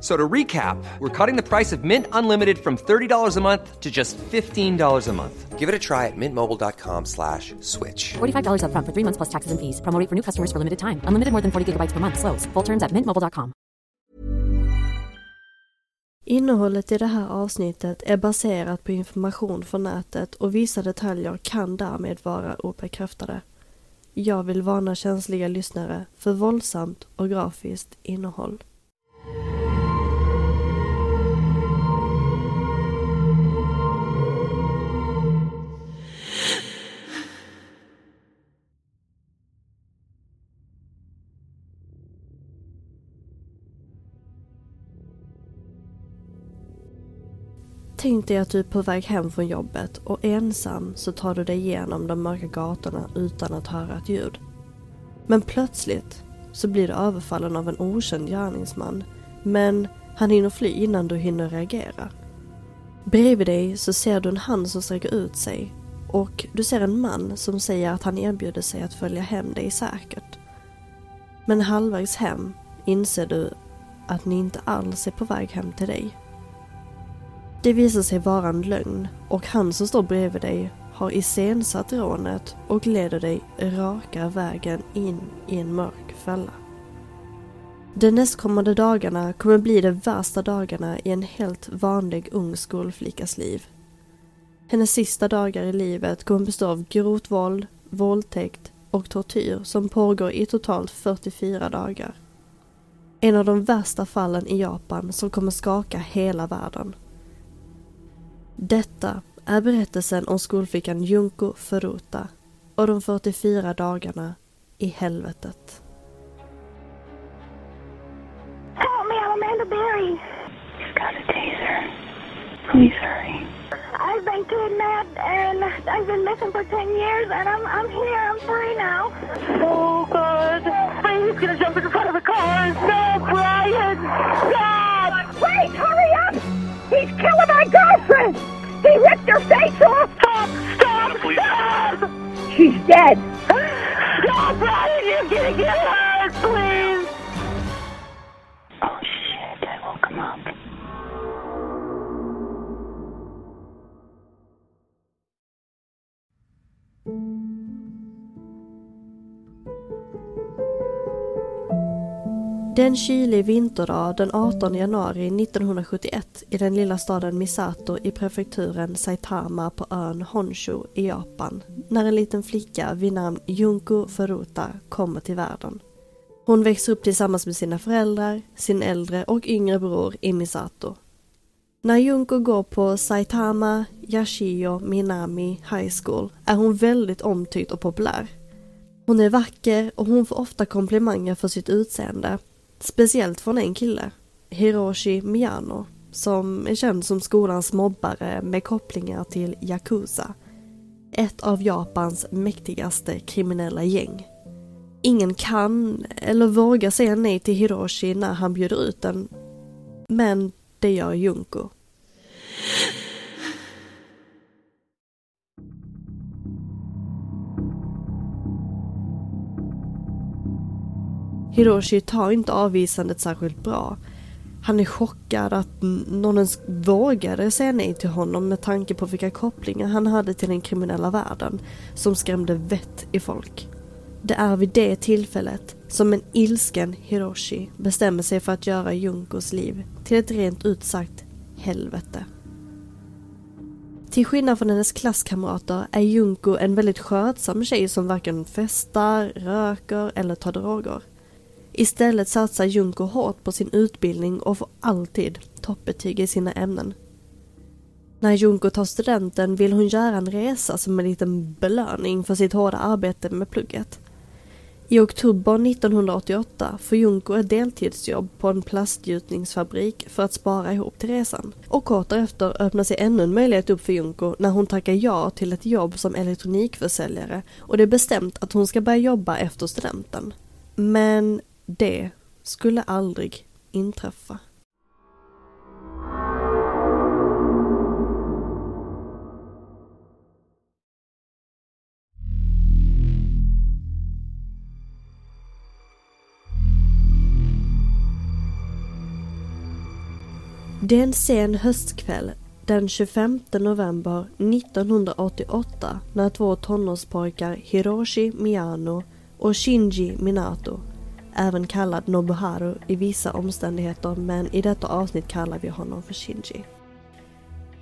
So to recap, we're cutting the price of Mint Unlimited from $30 a month to just $15 a month. Give it a try at mintmobile.com slash switch. $45 upfront for three months plus taxes and fees. Promo for new customers for limited time. Unlimited more than 40 gigabytes per month. Slows. Full terms at mintmobile.com. Innehållet i det här avsnittet är baserat på information från nätet och vissa detaljer kan därmed vara obekräftade. Jag vill varna känsliga lyssnare för våldsamt och grafiskt innehåll. Tänk dig att typ du är på väg hem från jobbet och ensam så tar du dig igenom de mörka gatorna utan att höra ett ljud. Men plötsligt så blir du överfallen av en okänd gärningsman. Men han hinner fly innan du hinner reagera. Bredvid dig så ser du en hand som sträcker ut sig och du ser en man som säger att han erbjuder sig att följa hem dig säkert. Men halvvägs hem inser du att ni inte alls är på väg hem till dig. Det visar sig vara en lögn och han som står bredvid dig har iscensatt rånet och leder dig raka vägen in i en mörk fälla. De nästkommande dagarna kommer bli de värsta dagarna i en helt vanlig ung skolflickas liv. Hennes sista dagar i livet kommer bestå av grovt våld, våldtäkt och tortyr som pågår i totalt 44 dagar. En av de värsta fallen i Japan som kommer skaka hela världen. Detta är berättelsen om skolflickan Junko Furuta och de 44 dagarna i helvetet. Help me, I'm Amanda Berry. He's got a taser. Please hurry. I've been kidnapped and I've been missing for 10 years and I'm, I'm here. I'm free now. Oh, God. He's to jump in front of the car. No, Brian. Stop. Wait, hurry up. He's killing. your face off! Stop! Stop! Stop! She's dead. Stop, Brian! You're gonna get her! Den kylig vinterdag den 18 januari 1971 i den lilla staden Misato i prefekturen Saitama på ön Honshu i Japan när en liten flicka vid namn Junko Furuta kommer till världen. Hon växer upp tillsammans med sina föräldrar, sin äldre och yngre bror i Misato. När Junko går på Saitama Yashio Minami High School är hon väldigt omtyckt och populär. Hon är vacker och hon får ofta komplimanger för sitt utseende Speciellt från en kille, Hiroshi Miyano, som är känd som skolans mobbare med kopplingar till Yakuza. Ett av Japans mäktigaste kriminella gäng. Ingen kan eller vågar säga nej till Hiroshi när han bjuder ut den. Men det gör Junko. Mm. Hiroshi tar inte avvisandet särskilt bra. Han är chockad att någon ens vågade säga nej till honom med tanke på vilka kopplingar han hade till den kriminella världen som skrämde vett i folk. Det är vid det tillfället som en ilsken Hiroshi bestämmer sig för att göra Junkos liv till ett rent ut sagt helvete. Till skillnad från hennes klasskamrater är Junko en väldigt skötsam tjej som varken festar, röker eller tar droger. Istället satsar Junko hårt på sin utbildning och får alltid toppbetyg i sina ämnen. När Junko tar studenten vill hon göra en resa som en liten belöning för sitt hårda arbete med plugget. I oktober 1988 får Junko ett deltidsjobb på en plastgjutningsfabrik för att spara ihop till resan. Och kort därefter öppnar sig ännu en möjlighet upp för Junko när hon tackar ja till ett jobb som elektronikförsäljare och det är bestämt att hon ska börja jobba efter studenten. Men det skulle aldrig inträffa. Det är en sen höstkväll den 25 november 1988 när två tonårspojkar Hiroshi Miyano och Shinji Minato, även kallad Nobuharu i vissa omständigheter men i detta avsnitt kallar vi honom för Shinji.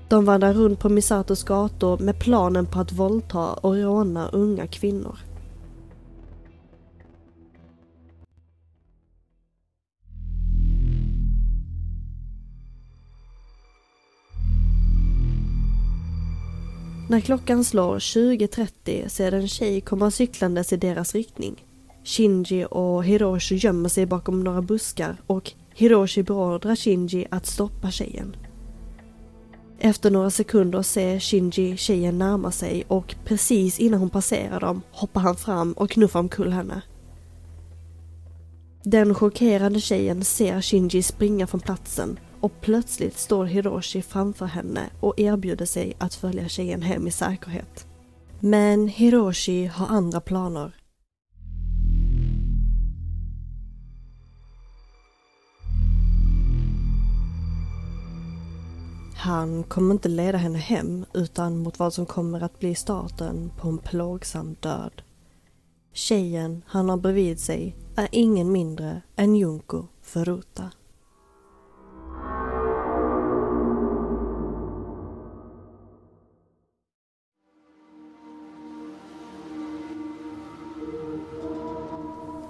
De vandrar runt på Misatos gator med planen på att våldta och råna unga kvinnor. När klockan slår 20.30 ser en tjej komma cyklandes i deras riktning. Shinji och Hiroshi gömmer sig bakom några buskar och Hiroshi beordrar Shinji att stoppa tjejen. Efter några sekunder ser Shinji tjejen närma sig och precis innan hon passerar dem hoppar han fram och knuffar omkull henne. Den chockerade tjejen ser Shinji springa från platsen och plötsligt står Hiroshi framför henne och erbjuder sig att följa tjejen hem i säkerhet. Men Hiroshi har andra planer. Han kommer inte leda henne hem utan mot vad som kommer att bli starten på en plågsam död. Tjejen han har bredvid sig är ingen mindre än Junko Furuta.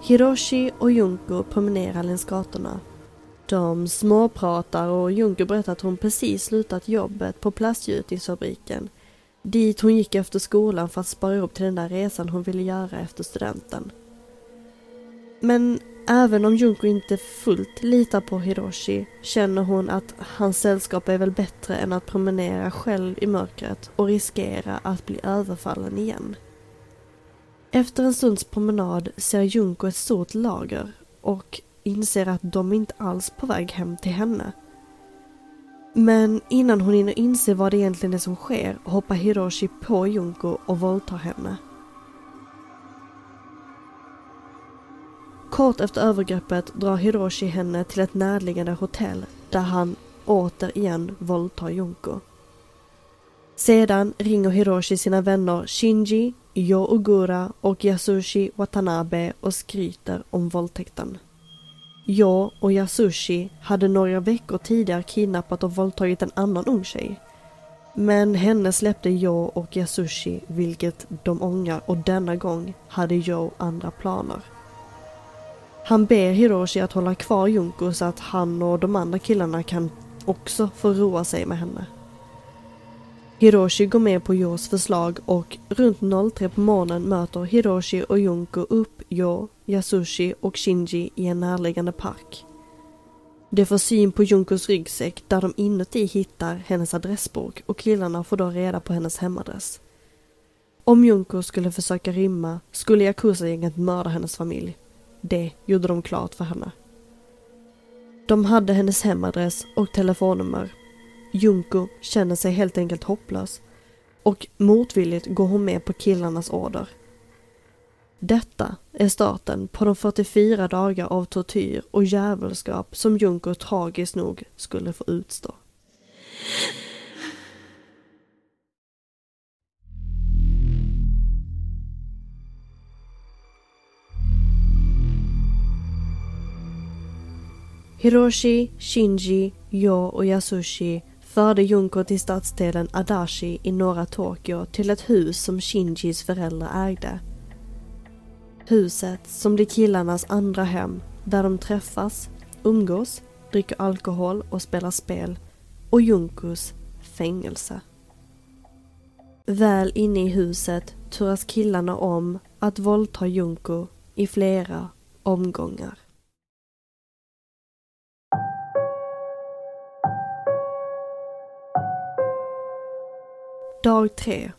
Hiroshi och Junko promenerar längs gatorna. De småpratar och Junker berättar att hon precis slutat jobbet på plastgjutningsfabriken. Dit hon gick efter skolan för att spara ihop till den där resan hon ville göra efter studenten. Men även om Junko inte fullt litar på Hiroshi känner hon att hans sällskap är väl bättre än att promenera själv i mörkret och riskera att bli överfallen igen. Efter en stunds promenad ser Junko ett stort lager och inser att de inte alls på väg hem till henne. Men innan hon hinner inse vad det egentligen är som sker hoppar Hiroshi på Junko och våldtar henne. Kort efter övergreppet drar Hiroshi henne till ett närliggande hotell där han återigen våldtar Junko. Sedan ringer Hiroshi sina vänner Shinji, Yo Ogura och Yasushi Watanabe och skryter om våldtäkten. Yo och Yasushi hade några veckor tidigare kidnappat och våldtagit en annan ung tjej. Men henne släppte Yo och Yasushi, vilket de ångrar och denna gång hade Yo andra planer. Han ber Hiroshi att hålla kvar Junko så att han och de andra killarna kan också få roa sig med henne. Hiroshi går med på Yos förslag och runt 03 på morgonen möter Hiroshi och Junko upp Yo, Yasushi och Shinji i en närliggande park. De får syn på Junkos ryggsäck där de inuti hittar hennes adressbok och killarna får då reda på hennes hemadress. Om Junko skulle försöka rymma skulle Yakuza-gänget mörda hennes familj. Det gjorde de klart för henne. De hade hennes hemadress och telefonnummer Junko känner sig helt enkelt hopplös och motvilligt går hon med på killarnas order. Detta är starten på de 44 dagar av tortyr och djävulskap som Junko tragiskt nog skulle få utstå. Hiroshi, Shinji, Yo och Yasushi förde Junko till stadsdelen Adachi i norra Tokyo till ett hus som Shinjis föräldrar ägde. Huset som blir killarnas andra hem där de träffas, umgås, dricker alkohol och spelar spel och Junkos fängelse. Väl inne i huset turas killarna om att våldta Junko i flera omgångar. Dag 3.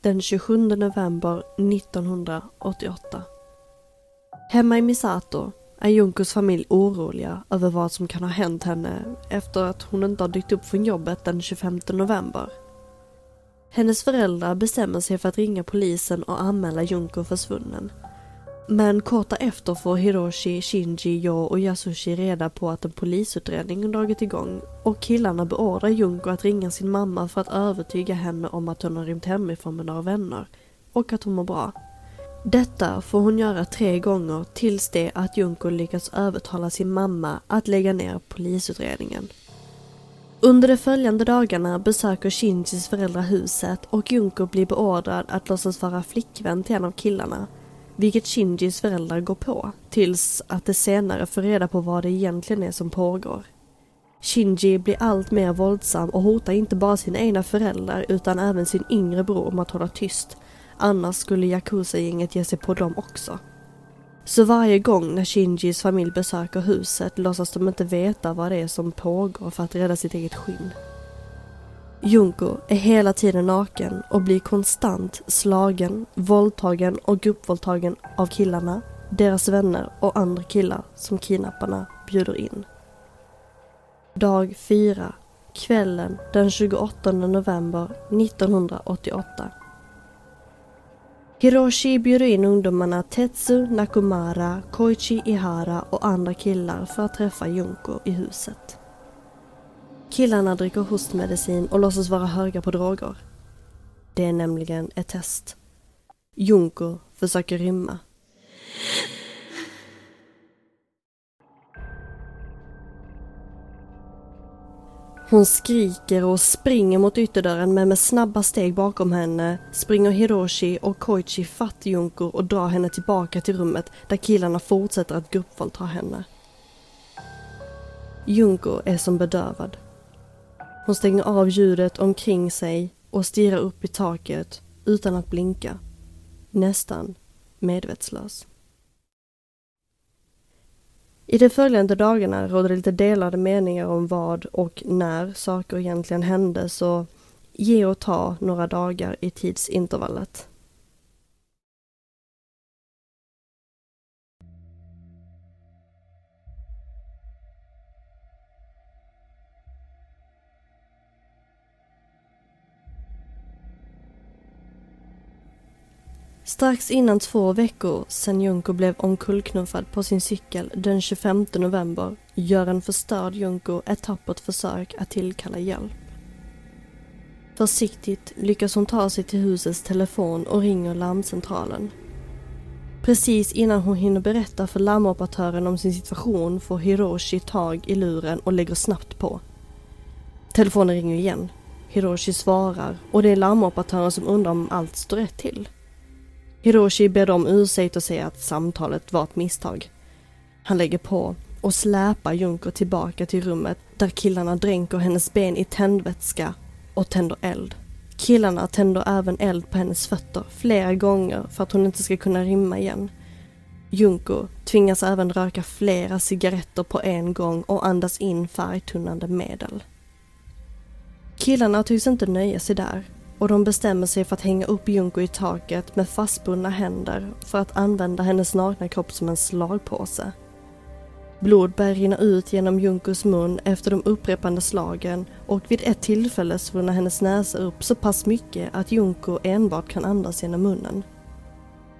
Den 27 november 1988. Hemma i Misato är Junkos familj oroliga över vad som kan ha hänt henne efter att hon inte har dykt upp från jobbet den 25 november. Hennes föräldrar bestämmer sig för att ringa polisen och anmäla Junko försvunnen. Men kort därefter får Hiroshi, Shinji, Yo och Yasushi reda på att en polisutredning dragit igång och killarna beordrar Junko att ringa sin mamma för att övertyga henne om att hon har rymt hemifrån med några vänner och att hon mår bra. Detta får hon göra tre gånger tills det att Junko lyckas övertala sin mamma att lägga ner polisutredningen. Under de följande dagarna besöker Shinjis föräldrar huset och Junko blir beordrad att låtsas vara flickvän till en av killarna. Vilket Shinjis föräldrar går på, tills att de senare får reda på vad det egentligen är som pågår. Shinji blir allt mer våldsam och hotar inte bara sina egna föräldrar utan även sin yngre bror om att hålla tyst Annars skulle Yakuza-gänget ge sig på dem också. Så varje gång när Shinjis familj besöker huset låtsas de inte veta vad det är som pågår för att rädda sitt eget skinn. Junko är hela tiden naken och blir konstant slagen, våldtagen och gruppvåldtagen av killarna, deras vänner och andra killar som kidnapparna bjuder in. Dag 4, kvällen den 28 november 1988. Hiroshi bjuder in ungdomarna Tetsu, Nakumara, Koichi Ihara och andra killar för att träffa Junko i huset. Killarna dricker hostmedicin och låtsas vara höga på droger. Det är nämligen ett test. Junko försöker rymma. Hon skriker och springer mot ytterdörren men med snabba steg bakom henne springer Hiroshi och Koichi fatt Junko och drar henne tillbaka till rummet där killarna fortsätter att gruppvåldta henne. Junko är som bedövad. Hon stänger av ljudet omkring sig och stirrar upp i taket utan att blinka. Nästan medvetslös. I de följande dagarna råder det lite delade meningar om vad och när saker egentligen hände så ge och ta några dagar i tidsintervallet. Strax innan två veckor sedan Junko blev omkullknuffad på sin cykel den 25 november gör en förstörd Junko ett tappert försök att tillkalla hjälp. Försiktigt lyckas hon ta sig till husets telefon och ringer larmcentralen. Precis innan hon hinner berätta för larmoperatören om sin situation får Hiroshi tag i luren och lägger snabbt på. Telefonen ringer igen. Hiroshi svarar och det är larmoperatören som undrar om allt står rätt till. Hiroshi ber om ursäkt och säger att samtalet var ett misstag. Han lägger på och släpar Junko tillbaka till rummet där killarna dränker hennes ben i tändvätska och tänder eld. Killarna tänder även eld på hennes fötter flera gånger för att hon inte ska kunna rymma igen. Junko tvingas även röka flera cigaretter på en gång och andas in färgtunnande medel. Killarna tycks inte nöja sig där och de bestämmer sig för att hänga upp Junko i taket med fastbundna händer för att använda hennes nakna kropp som en slagpåse. Blod börjar rinna ut genom Junkos mun efter de upprepande slagen och vid ett tillfälle svullnar hennes näsa upp så pass mycket att Junko enbart kan andas genom munnen.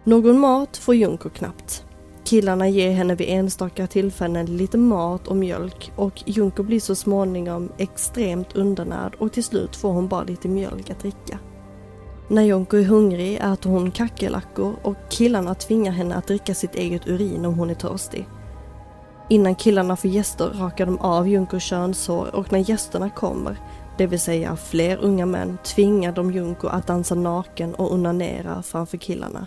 Någon mat får Junko knappt. Killarna ger henne vid enstaka tillfällen lite mat och mjölk och Junko blir så småningom extremt undernärd och till slut får hon bara lite mjölk att dricka. När Junko är hungrig äter hon kackerlackor och killarna tvingar henne att dricka sitt eget urin om hon är törstig. Innan killarna får gäster rakar de av Junkos könshår och när gästerna kommer, det vill säga fler unga män, tvingar de Junko att dansa naken och onanera framför killarna.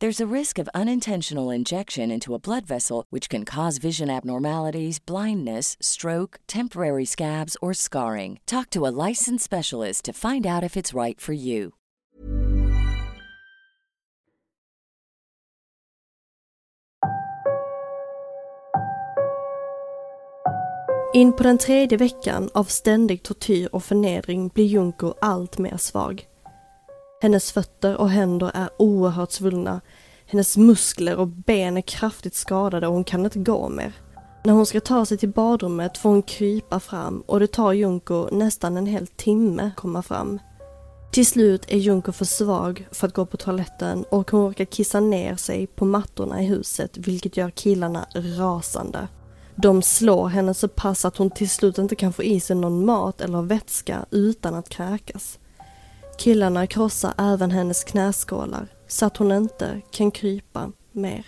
There's a risk of unintentional injection into a blood vessel, which can cause vision abnormalities, blindness, stroke, temporary scabs, or scarring. Talk to a licensed specialist to find out if it's right for you. In på den tredje veckan av ständig tortyr och förnedring blir Junko allt mer svag. Hennes fötter och händer är oerhört svullna. Hennes muskler och ben är kraftigt skadade och hon kan inte gå mer. När hon ska ta sig till badrummet får hon krypa fram och det tar Junko nästan en hel timme att komma fram. Till slut är Junko för svag för att gå på toaletten och hon orkar kissa ner sig på mattorna i huset vilket gör killarna rasande. De slår henne så pass att hon till slut inte kan få i sig någon mat eller vätska utan att kräkas. Killarna krossar även hennes knäskålar så att hon inte kan krypa mer.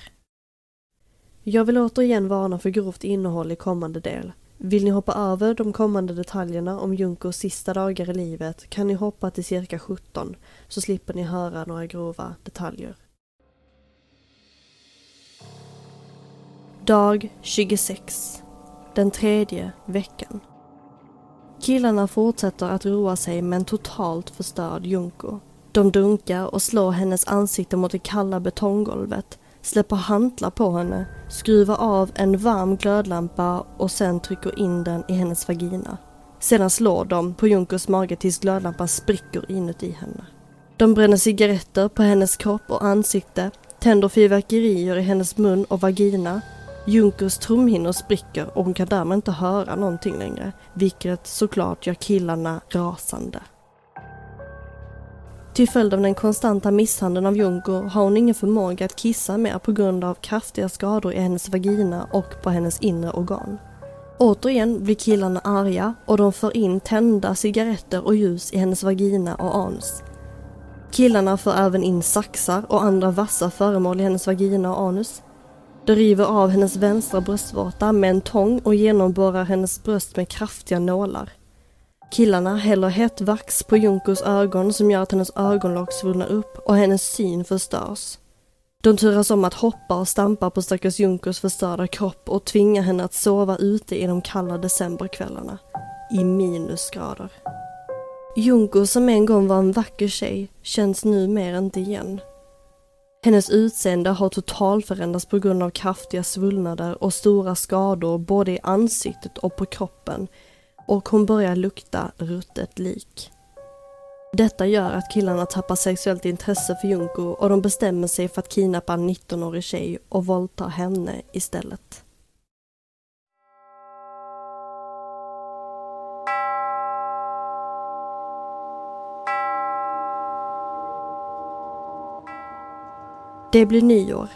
Jag vill återigen varna för grovt innehåll i kommande del. Vill ni hoppa över de kommande detaljerna om Junkos sista dagar i livet kan ni hoppa till cirka 17 så slipper ni höra några grova detaljer. Dag 26. Den tredje veckan. Killarna fortsätter att roa sig med en totalt förstörd Junko. De dunkar och slår hennes ansikte mot det kalla betonggolvet, släpper hantlar på henne, skruvar av en varm glödlampa och sen trycker in den i hennes vagina. Sedan slår de på Junkos mage tills glödlampan spricker inuti henne. De bränner cigaretter på hennes kropp och ansikte, tänder fyrverkerier i hennes mun och vagina Junkers trumhinnor spricker och hon kan därmed inte höra någonting längre, vilket såklart gör killarna rasande. Till följd av den konstanta misshandeln av Junko har hon ingen förmåga att kissa mer på grund av kraftiga skador i hennes vagina och på hennes inre organ. Återigen blir killarna arga och de för in tända cigaretter och ljus i hennes vagina och anus. Killarna för även in saxar och andra vassa föremål i hennes vagina och anus. De river av hennes vänstra bröstvårta med en tång och genomborrar hennes bröst med kraftiga nålar. Killarna häller hett vax på Junkos ögon som gör att hennes ögonlock svullnar upp och hennes syn förstörs. De turas om att hoppa och stampa på stackars Junkos förstörda kropp och tvingar henne att sova ute i de kalla decemberkvällarna. I minusgrader. Junko som en gång var en vacker tjej känns nu mer inte igen. Hennes utseende har totalförändrats på grund av kraftiga svullnader och stora skador både i ansiktet och på kroppen och hon börjar lukta ruttet lik. Detta gör att killarna tappar sexuellt intresse för Junko och de bestämmer sig för att kidnappa en 19-årig tjej och våldta henne istället. Det blir nyår.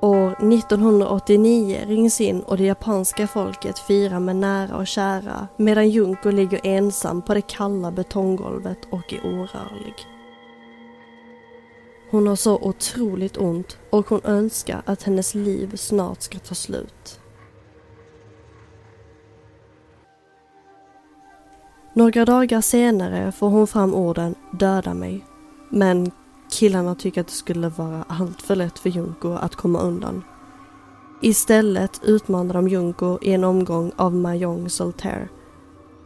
År 1989 rings in och det japanska folket firar med nära och kära medan Junko ligger ensam på det kalla betonggolvet och är orörlig. Hon har så otroligt ont och hon önskar att hennes liv snart ska ta slut. Några dagar senare får hon fram orden “döda mig” men Killarna tycker att det skulle vara alltför lätt för Junko att komma undan. Istället utmanar de Junko i en omgång av Mahjong Solitaire.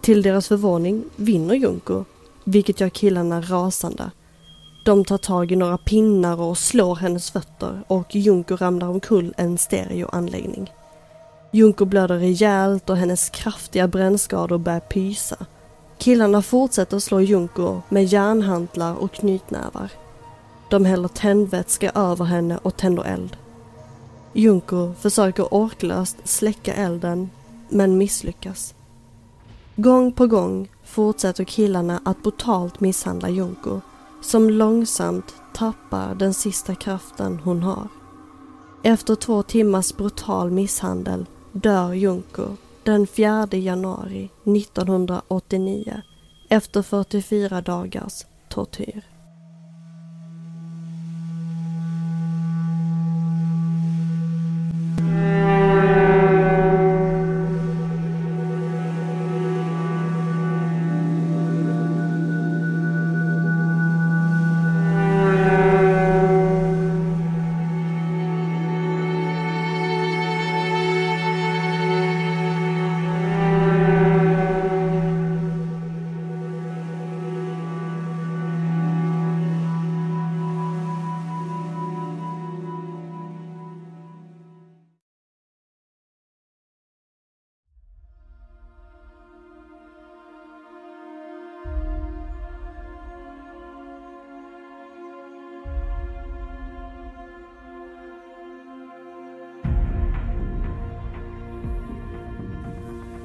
Till deras förvåning vinner Junko, vilket gör killarna rasande. De tar tag i några pinnar och slår hennes fötter och Junko ramlar omkull en stereoanläggning. Junko blöder rejält och hennes kraftiga brännskador börjar pysa. Killarna fortsätter slå Junko med järnhantlar och knytnävar. De häller tändvätska över henne och tänder eld. Junko försöker orklöst släcka elden men misslyckas. Gång på gång fortsätter killarna att brutalt misshandla Junko som långsamt tappar den sista kraften hon har. Efter två timmars brutal misshandel dör Junko den 4 januari 1989 efter 44 dagars tortyr.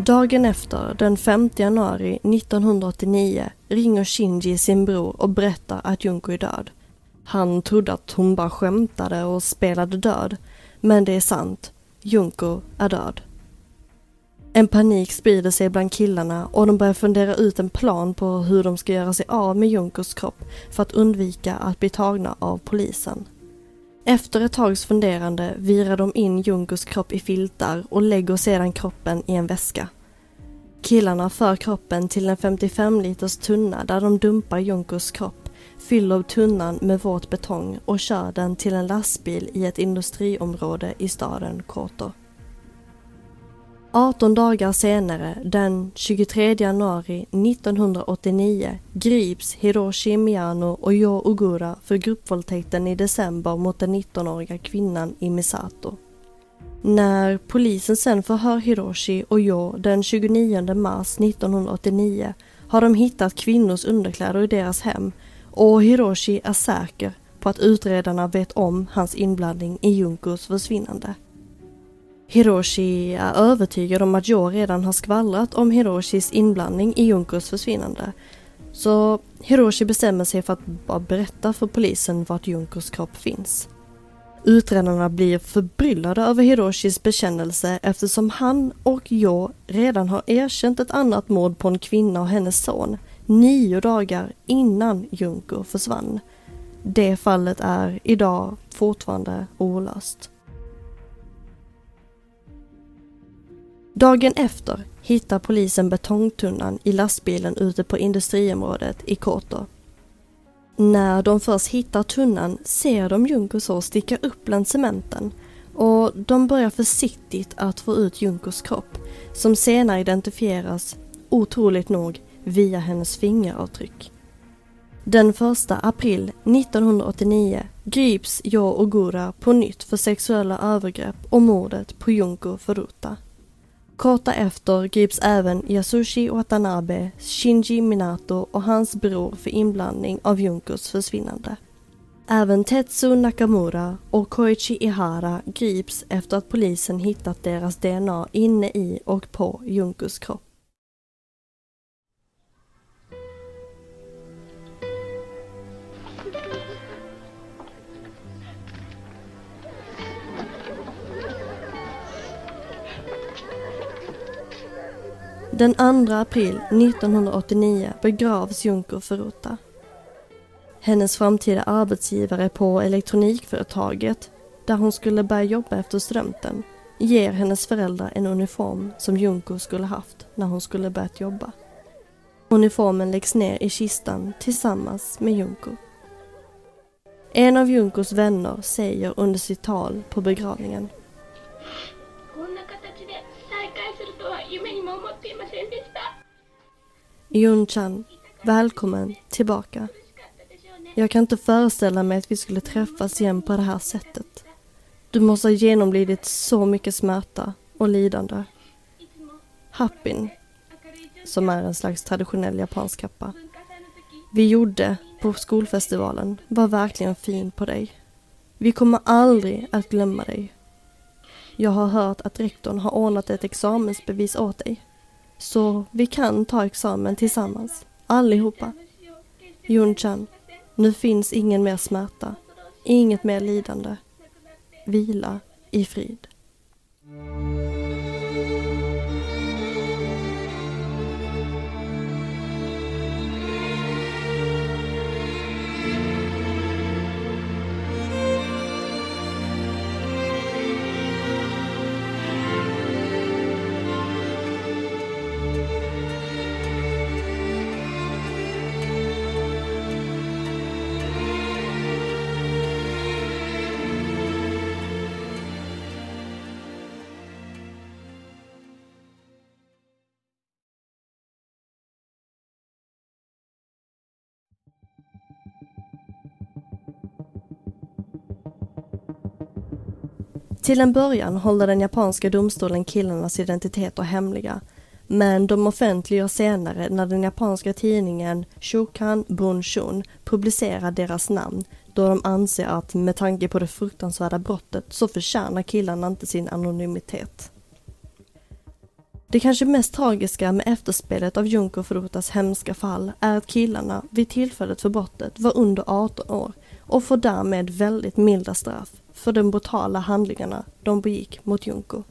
Dagen efter, den 5 januari 1989, ringer Shinji sin bror och berättar att Junko är död. Han trodde att hon bara skämtade och spelade död. Men det är sant. Junko är död. En panik sprider sig bland killarna och de börjar fundera ut en plan på hur de ska göra sig av med Junkos kropp för att undvika att bli tagna av polisen. Efter ett tags funderande virar de in Junkos kropp i filtar och lägger sedan kroppen i en väska. Killarna för kroppen till en 55 liters tunna där de dumpar Junkos kropp, fyller tunnan med våt betong och kör den till en lastbil i ett industriområde i staden Koto. 18 dagar senare, den 23 januari 1989, grips Hiroshi Miyano och Yo Ogura för gruppvåldtäkten i december mot den 19-åriga kvinnan i Misato. När polisen sen förhör Hiroshi och Jo den 29 mars 1989 har de hittat kvinnors underkläder i deras hem och Hiroshi är säker på att utredarna vet om hans inblandning i Junkos försvinnande. Hiroshi är övertygad om att Jo redan har skvallrat om Hiroshis inblandning i Junkos försvinnande. Så Hiroshi bestämmer sig för att bara berätta för polisen vart Junkos kropp finns. Utredarna blir förbryllade över Hiroshis bekännelse eftersom han och Jo redan har erkänt ett annat mord på en kvinna och hennes son nio dagar innan Junko försvann. Det fallet är idag fortfarande olöst. Dagen efter hittar polisen betongtunnan i lastbilen ute på industriområdet i Koto. När de först hittar tunnan ser de Junkos hår sticka upp bland cementen och de börjar försiktigt att få ut Junkos kropp som senare identifieras, otroligt nog, via hennes fingeravtryck. Den 1 april 1989 grips Jo Ogura på nytt för sexuella övergrepp och mordet på Junko Furuta. Kort efter grips även Yasushi Watanabe, Shinji Minato och hans bror för inblandning av Junkos försvinnande. Även Tetsu Nakamura och Koichi Ihara grips efter att polisen hittat deras DNA inne i och på Junkos kropp. Den 2 april 1989 begravs Junko Furuta. Hennes framtida arbetsgivare på elektronikföretaget, där hon skulle börja jobba efter studenten, ger hennes föräldrar en uniform som Junko skulle haft när hon skulle börjat jobba. Uniformen läggs ner i kistan tillsammans med Junko. En av Junkos vänner säger under sitt tal på begravningen Yunchan, välkommen tillbaka. Jag kan inte föreställa mig att vi skulle träffas igen på det här sättet. Du måste ha genomlidit så mycket smärta och lidande. Happin, som är en slags traditionell japansk kappa, vi gjorde på skolfestivalen var verkligen fin på dig. Vi kommer aldrig att glömma dig. Jag har hört att rektorn har ordnat ett examensbevis åt dig. Så vi kan ta examen tillsammans, allihopa. Yunchan, nu finns ingen mer smärta, inget mer lidande. Vila i frid. Till en början håller den japanska domstolen killarnas identiteter hemliga. Men de offentliggör senare när den japanska tidningen Shokan Bunshun publicerar deras namn då de anser att med tanke på det fruktansvärda brottet så förtjänar killarna inte sin anonymitet. Det kanske mest tragiska med efterspelet av Junko Furutas hemska fall är att killarna vid tillfället för brottet var under 18 år och får därmed väldigt milda straff för de brutala handlingarna de begick mot Junko.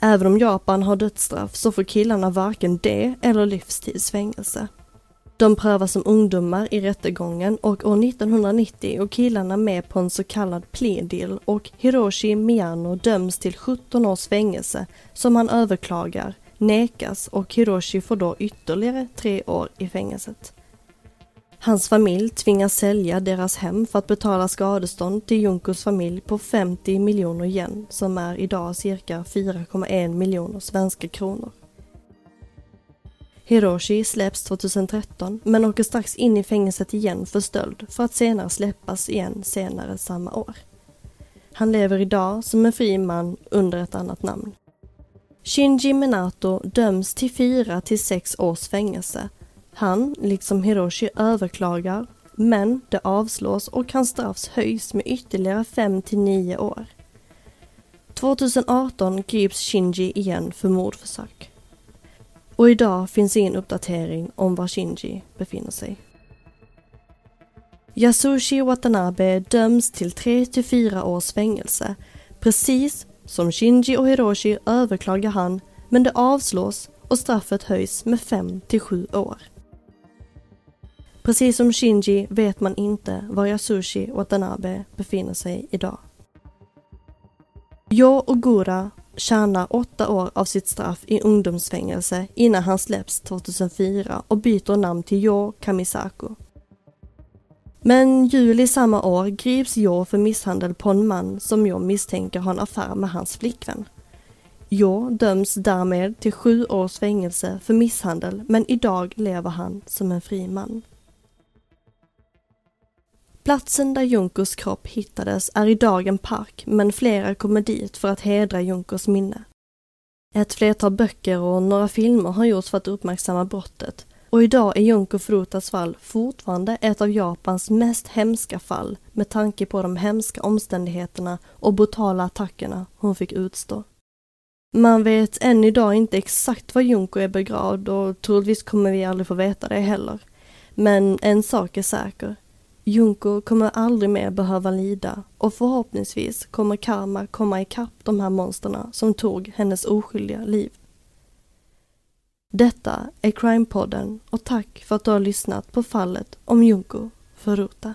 Även om Japan har dödsstraff så får killarna varken det eller livstidsfängelse. De prövas som ungdomar i rättegången och år 1990 och killarna med på en så kallad plea deal och Hiroshi Miyano döms till 17 års fängelse som han överklagar, nekas och Hiroshi får då ytterligare tre år i fängelset. Hans familj tvingas sälja deras hem för att betala skadestånd till Junkos familj på 50 miljoner yen som är idag cirka 4,1 miljoner svenska kronor. Hiroshi släpps 2013 men åker strax in i fängelset igen för stöld för att senare släppas igen senare samma år. Han lever idag som en fri man under ett annat namn. Shinji Minato döms till 4 till 6 års fängelse han, liksom Hiroshi, överklagar, men det avslås och hans straff höjs med ytterligare 5 till 9 år. 2018 grips Shinji igen för mordförsök. Och idag finns ingen uppdatering om var Shinji befinner sig. Yasushi Watanabe döms till 3 till 4 års fängelse. Precis som Shinji och Hiroshi överklagar han, men det avslås och straffet höjs med 5 till 7 år. Precis som Shinji vet man inte var Yasushi Watanabe befinner sig idag. Jo Ogura tjänar åtta år av sitt straff i ungdomsfängelse innan han släpps 2004 och byter namn till Jo Kamisaku. Men juli samma år grips Jo för misshandel på en man som Jo misstänker har en affär med hans flickvän. Jo döms därmed till sju års fängelse för misshandel men idag lever han som en fri man. Platsen där Junkos kropp hittades är idag en park men flera kommer dit för att hedra Junkos minne. Ett flertal böcker och några filmer har gjorts för att uppmärksamma brottet och idag är Junko Furutas fall fortfarande ett av Japans mest hemska fall med tanke på de hemska omständigheterna och brutala attackerna hon fick utstå. Man vet än idag inte exakt var Junko är begravd och troligtvis kommer vi aldrig få veta det heller. Men en sak är säker. Junko kommer aldrig mer behöva lida och förhoppningsvis kommer karma komma ikapp de här monsterna som tog hennes oskyldiga liv. Detta är Crime-podden och tack för att du har lyssnat på fallet om Junko Furuta.